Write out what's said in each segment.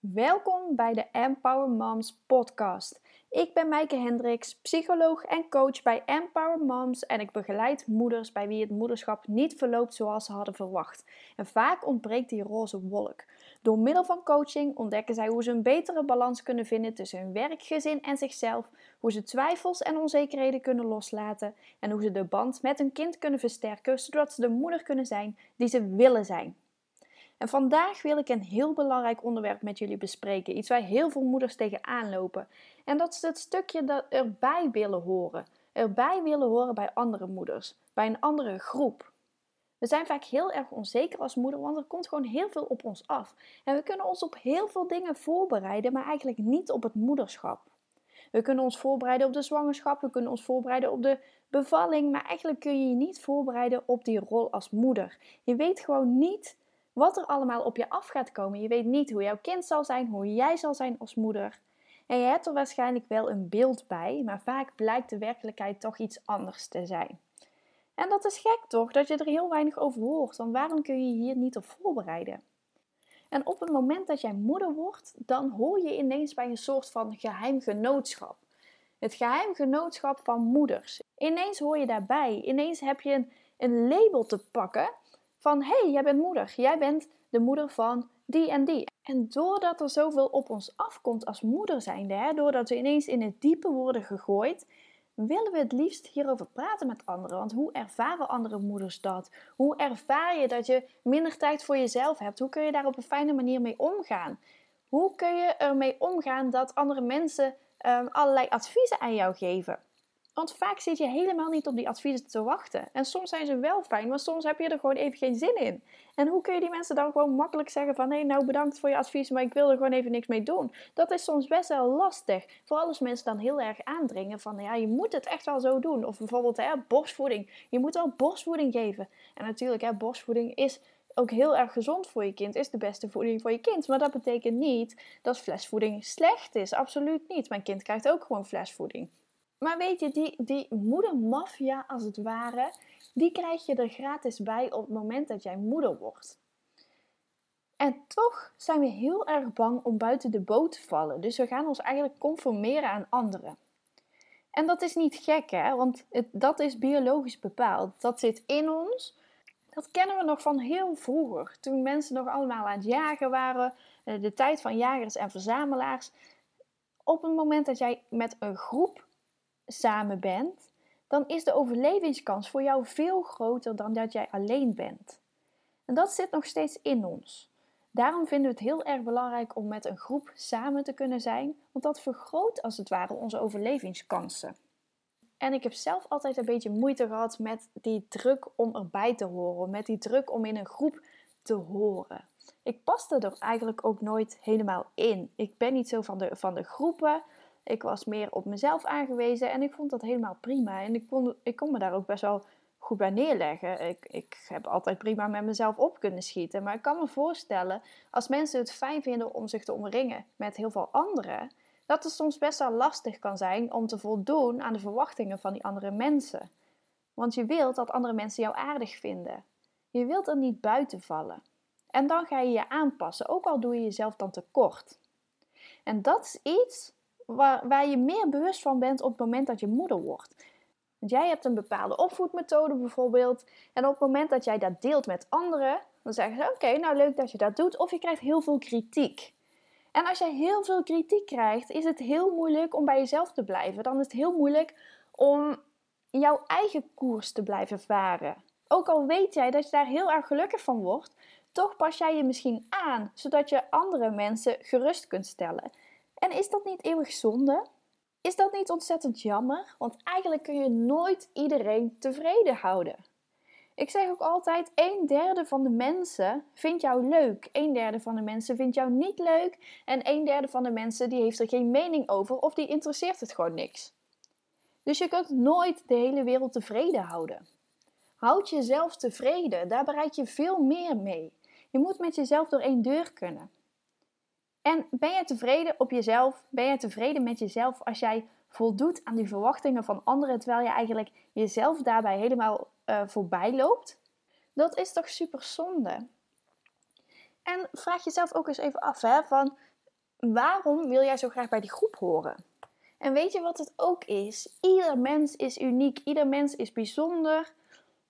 Welkom bij de Empower Moms podcast. Ik ben Maaike Hendricks, psycholoog en coach bij Empower Moms en ik begeleid moeders bij wie het moederschap niet verloopt zoals ze hadden verwacht. En vaak ontbreekt die roze wolk. Door middel van coaching ontdekken zij hoe ze een betere balans kunnen vinden tussen hun werk, gezin en zichzelf, hoe ze twijfels en onzekerheden kunnen loslaten en hoe ze de band met hun kind kunnen versterken zodat ze de moeder kunnen zijn die ze willen zijn. En vandaag wil ik een heel belangrijk onderwerp met jullie bespreken. Iets waar heel veel moeders tegenaan lopen. En dat is het stukje dat erbij willen horen. Erbij willen horen bij andere moeders. Bij een andere groep. We zijn vaak heel erg onzeker als moeder, want er komt gewoon heel veel op ons af. En we kunnen ons op heel veel dingen voorbereiden, maar eigenlijk niet op het moederschap. We kunnen ons voorbereiden op de zwangerschap, we kunnen ons voorbereiden op de bevalling, maar eigenlijk kun je je niet voorbereiden op die rol als moeder. Je weet gewoon niet wat er allemaal op je af gaat komen. Je weet niet hoe jouw kind zal zijn, hoe jij zal zijn als moeder. En je hebt er waarschijnlijk wel een beeld bij, maar vaak blijkt de werkelijkheid toch iets anders te zijn. En dat is gek toch, dat je er heel weinig over hoort, want waarom kun je je hier niet op voorbereiden? En op het moment dat jij moeder wordt, dan hoor je ineens bij een soort van geheim genootschap. Het geheim genootschap van moeders. Ineens hoor je daarbij. Ineens heb je een, een label te pakken van hey, jij bent moeder. Jij bent de moeder van die en die. En doordat er zoveel op ons afkomt als moeder zijnde, hè, doordat we ineens in het diepe worden gegooid, willen we het liefst hierover praten met anderen. Want hoe ervaren andere moeders dat? Hoe ervaar je dat je minder tijd voor jezelf hebt? Hoe kun je daar op een fijne manier mee omgaan? Hoe kun je ermee omgaan dat andere mensen um, allerlei adviezen aan jou geven? Want vaak zit je helemaal niet op die adviezen te wachten. En soms zijn ze wel fijn, maar soms heb je er gewoon even geen zin in. En hoe kun je die mensen dan gewoon makkelijk zeggen van... hé, nou bedankt voor je advies, maar ik wil er gewoon even niks mee doen. Dat is soms best wel lastig. Vooral als mensen dan heel erg aandringen van... ja, je moet het echt wel zo doen. Of bijvoorbeeld hè, borstvoeding. Je moet wel borstvoeding geven. En natuurlijk, hè, borstvoeding is ook heel erg gezond voor je kind, is de beste voeding voor je kind. Maar dat betekent niet dat flesvoeding slecht is. Absoluut niet. Mijn kind krijgt ook gewoon flesvoeding. Maar weet je, die, die moedermafia als het ware, die krijg je er gratis bij op het moment dat jij moeder wordt. En toch zijn we heel erg bang om buiten de boot te vallen. Dus we gaan ons eigenlijk conformeren aan anderen. En dat is niet gek, hè? Want het, dat is biologisch bepaald. Dat zit in ons. Dat kennen we nog van heel vroeger. Toen mensen nog allemaal aan het jagen waren. Eh, de tijd van jagers en verzamelaars. Op het moment dat jij met een groep samen bent, dan is de overlevingskans voor jou veel groter dan dat jij alleen bent. En dat zit nog steeds in ons. Daarom vinden we het heel erg belangrijk om met een groep samen te kunnen zijn, want dat vergroot als het ware onze overlevingskansen. En ik heb zelf altijd een beetje moeite gehad met die druk om erbij te horen, met die druk om in een groep te horen. Ik paste er eigenlijk ook nooit helemaal in. Ik ben niet zo van de, van de groepen. Ik was meer op mezelf aangewezen en ik vond dat helemaal prima. En ik kon, ik kon me daar ook best wel goed bij neerleggen. Ik, ik heb altijd prima met mezelf op kunnen schieten. Maar ik kan me voorstellen, als mensen het fijn vinden om zich te omringen met heel veel anderen, dat het soms best wel lastig kan zijn om te voldoen aan de verwachtingen van die andere mensen. Want je wilt dat andere mensen jou aardig vinden. Je wilt er niet buiten vallen. En dan ga je je aanpassen, ook al doe je jezelf dan tekort. En dat is iets waar, waar je meer bewust van bent op het moment dat je moeder wordt. Want jij hebt een bepaalde opvoedmethode bijvoorbeeld. En op het moment dat jij dat deelt met anderen, dan zeggen ze: Oké, nou leuk dat je dat doet. Of je krijgt heel veel kritiek. En als je heel veel kritiek krijgt, is het heel moeilijk om bij jezelf te blijven. Dan is het heel moeilijk om jouw eigen koers te blijven varen. Ook al weet jij dat je daar heel erg gelukkig van wordt, toch pas jij je misschien aan, zodat je andere mensen gerust kunt stellen. En is dat niet eeuwig zonde? Is dat niet ontzettend jammer? Want eigenlijk kun je nooit iedereen tevreden houden. Ik zeg ook altijd: een derde van de mensen vindt jou leuk, een derde van de mensen vindt jou niet leuk en een derde van de mensen die heeft er geen mening over of die interesseert het gewoon niks. Dus je kunt nooit de hele wereld tevreden houden. Houd jezelf tevreden, daar bereik je veel meer mee. Je moet met jezelf door één deur kunnen. En ben je tevreden op jezelf? Ben je tevreden met jezelf als jij voldoet aan die verwachtingen van anderen, terwijl je eigenlijk jezelf daarbij helemaal uh, voorbij loopt? Dat is toch super zonde? En vraag jezelf ook eens even af, hè, van waarom wil jij zo graag bij die groep horen? En weet je wat het ook is? Ieder mens is uniek, ieder mens is bijzonder.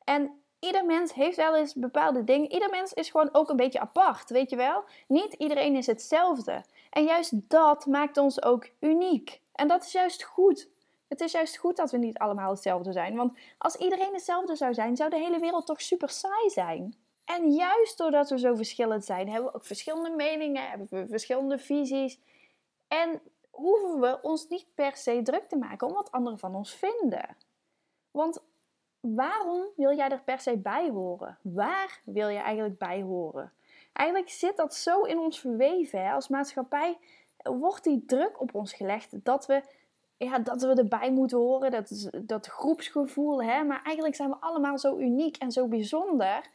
En ieder mens heeft wel eens bepaalde dingen. Ieder mens is gewoon ook een beetje apart, weet je wel? Niet iedereen is hetzelfde. En juist dat maakt ons ook uniek. En dat is juist goed. Het is juist goed dat we niet allemaal hetzelfde zijn. Want als iedereen hetzelfde zou zijn, zou de hele wereld toch super saai zijn. En juist doordat we zo verschillend zijn, hebben we ook verschillende meningen, hebben we verschillende visies. En hoeven we ons niet per se druk te maken om wat anderen van ons vinden. Want waarom wil jij er per se bij horen? Waar wil je eigenlijk bij horen? Eigenlijk zit dat zo in ons verweven. Hè? Als maatschappij wordt die druk op ons gelegd dat we, ja, dat we erbij moeten horen. Dat, dat groepsgevoel. Hè? Maar eigenlijk zijn we allemaal zo uniek en zo bijzonder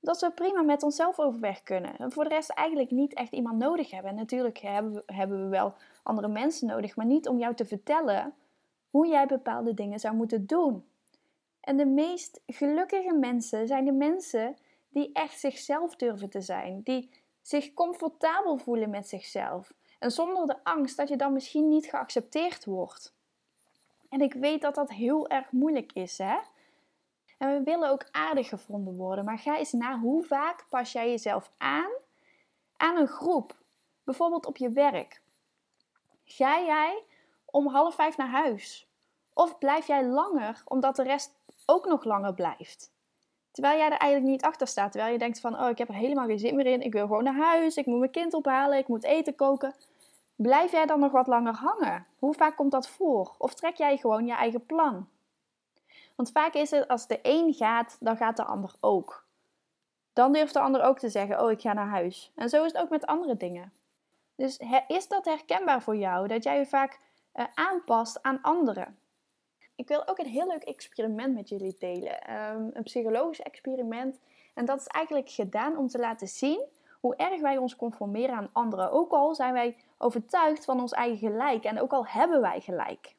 dat we prima met onszelf overweg kunnen. En voor de rest eigenlijk niet echt iemand nodig hebben. En natuurlijk hebben we, hebben we wel andere mensen nodig, maar niet om jou te vertellen hoe jij bepaalde dingen zou moeten doen. En de meest gelukkige mensen zijn de mensen die echt zichzelf durven te zijn, die zich comfortabel voelen met zichzelf. En zonder de angst dat je dan misschien niet geaccepteerd wordt. En ik weet dat dat heel erg moeilijk is, hè? En we willen ook aardig gevonden worden. Maar ga eens na hoe vaak pas jij jezelf aan aan een groep. Bijvoorbeeld op je werk. Ga jij om half vijf naar huis? Of blijf jij langer omdat de rest ook nog langer blijft? Terwijl jij er eigenlijk niet achter staat. Terwijl je denkt van, oh ik heb er helemaal geen zin meer in. Ik wil gewoon naar huis. Ik moet mijn kind ophalen. Ik moet eten koken. Blijf jij dan nog wat langer hangen? Hoe vaak komt dat voor? Of trek jij gewoon je eigen plan? Want vaak is het als de een gaat, dan gaat de ander ook. Dan durft de ander ook te zeggen: Oh, ik ga naar huis. En zo is het ook met andere dingen. Dus is dat herkenbaar voor jou dat jij je vaak uh, aanpast aan anderen? Ik wil ook een heel leuk experiment met jullie delen. Um, een psychologisch experiment. En dat is eigenlijk gedaan om te laten zien hoe erg wij ons conformeren aan anderen. Ook al zijn wij overtuigd van ons eigen gelijk en ook al hebben wij gelijk.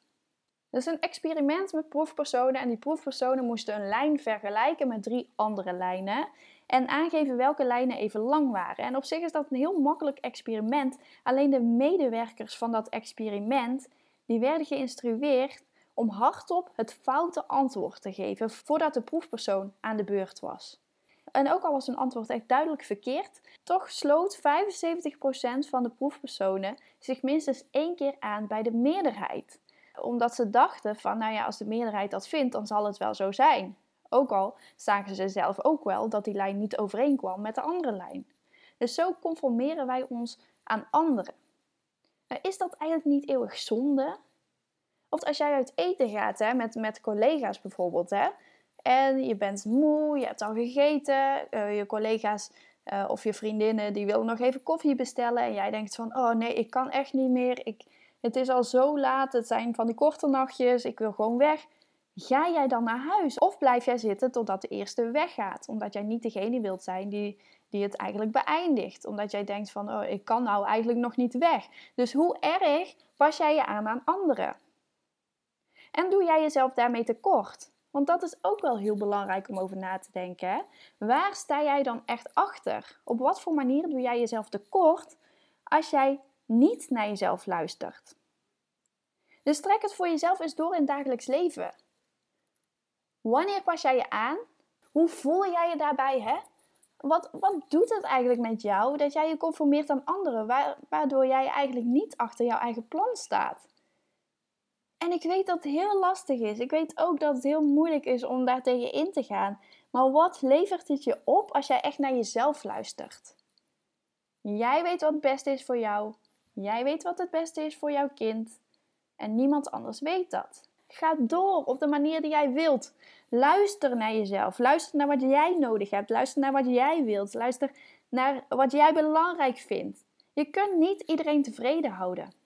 Dus een experiment met proefpersonen en die proefpersonen moesten een lijn vergelijken met drie andere lijnen en aangeven welke lijnen even lang waren. En op zich is dat een heel makkelijk experiment. Alleen de medewerkers van dat experiment die werden geïnstrueerd om hardop het foute antwoord te geven voordat de proefpersoon aan de beurt was. En ook al was een antwoord echt duidelijk verkeerd, toch sloot 75% van de proefpersonen zich minstens één keer aan bij de meerderheid omdat ze dachten van, nou ja, als de meerderheid dat vindt, dan zal het wel zo zijn. Ook al zagen ze zelf ook wel dat die lijn niet overeenkwam met de andere lijn. Dus zo conformeren wij ons aan anderen. Maar is dat eigenlijk niet eeuwig zonde? Of als jij uit eten gaat hè, met, met collega's bijvoorbeeld, hè, en je bent moe, je hebt al gegeten, uh, je collega's uh, of je vriendinnen die willen nog even koffie bestellen en jij denkt van, oh nee, ik kan echt niet meer, ik, het is al zo laat, het zijn van die korte nachtjes, ik wil gewoon weg. Ga jij dan naar huis? Of blijf jij zitten totdat de eerste weggaat? Omdat jij niet degene wilt zijn die, die het eigenlijk beëindigt. Omdat jij denkt van, oh, ik kan nou eigenlijk nog niet weg. Dus hoe erg pas jij je aan aan anderen? En doe jij jezelf daarmee tekort? Want dat is ook wel heel belangrijk om over na te denken. Waar sta jij dan echt achter? Op wat voor manier doe jij jezelf tekort als jij niet naar jezelf luistert. Dus trek het voor jezelf eens door in het dagelijks leven. Wanneer pas jij je aan? Hoe voel jij je daarbij? Hè? Wat, wat doet het eigenlijk met jou dat jij je conformeert aan anderen, waardoor jij eigenlijk niet achter jouw eigen plan staat? En ik weet dat het heel lastig is. Ik weet ook dat het heel moeilijk is om daar tegen in te gaan. Maar wat levert het je op als jij echt naar jezelf luistert? Jij weet wat het beste is voor jou. Jij weet wat het beste is voor jouw kind en niemand anders weet dat. Ga door op de manier die jij wilt. Luister naar jezelf. Luister naar wat jij nodig hebt. Luister naar wat jij wilt. Luister naar wat jij belangrijk vindt. Je kunt niet iedereen tevreden houden.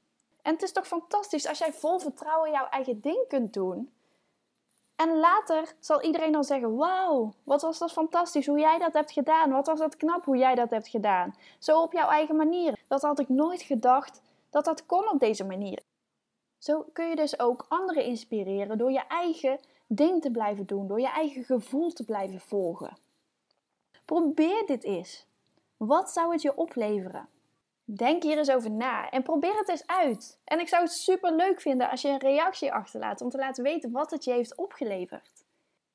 En het is toch fantastisch als jij vol vertrouwen jouw eigen ding kunt doen. En later zal iedereen dan zeggen: Wauw, wat was dat fantastisch hoe jij dat hebt gedaan. Wat was dat knap hoe jij dat hebt gedaan. Zo op jouw eigen manier. Dat had ik nooit gedacht dat dat kon op deze manier. Zo kun je dus ook anderen inspireren door je eigen ding te blijven doen, door je eigen gevoel te blijven volgen. Probeer dit eens. Wat zou het je opleveren? Denk hier eens over na en probeer het eens uit. En ik zou het super leuk vinden als je een reactie achterlaat om te laten weten wat het je heeft opgeleverd.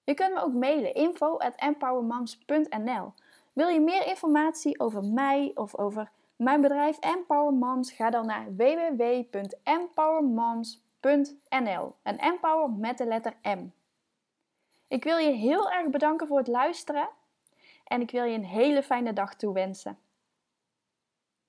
Je kunt me ook mailen info at empowermoms.nl. Wil je meer informatie over mij of over mijn bedrijf Empower Moms? Ga dan naar www.empowermoms.nl en empower met de letter M. Ik wil je heel erg bedanken voor het luisteren en ik wil je een hele fijne dag toewensen.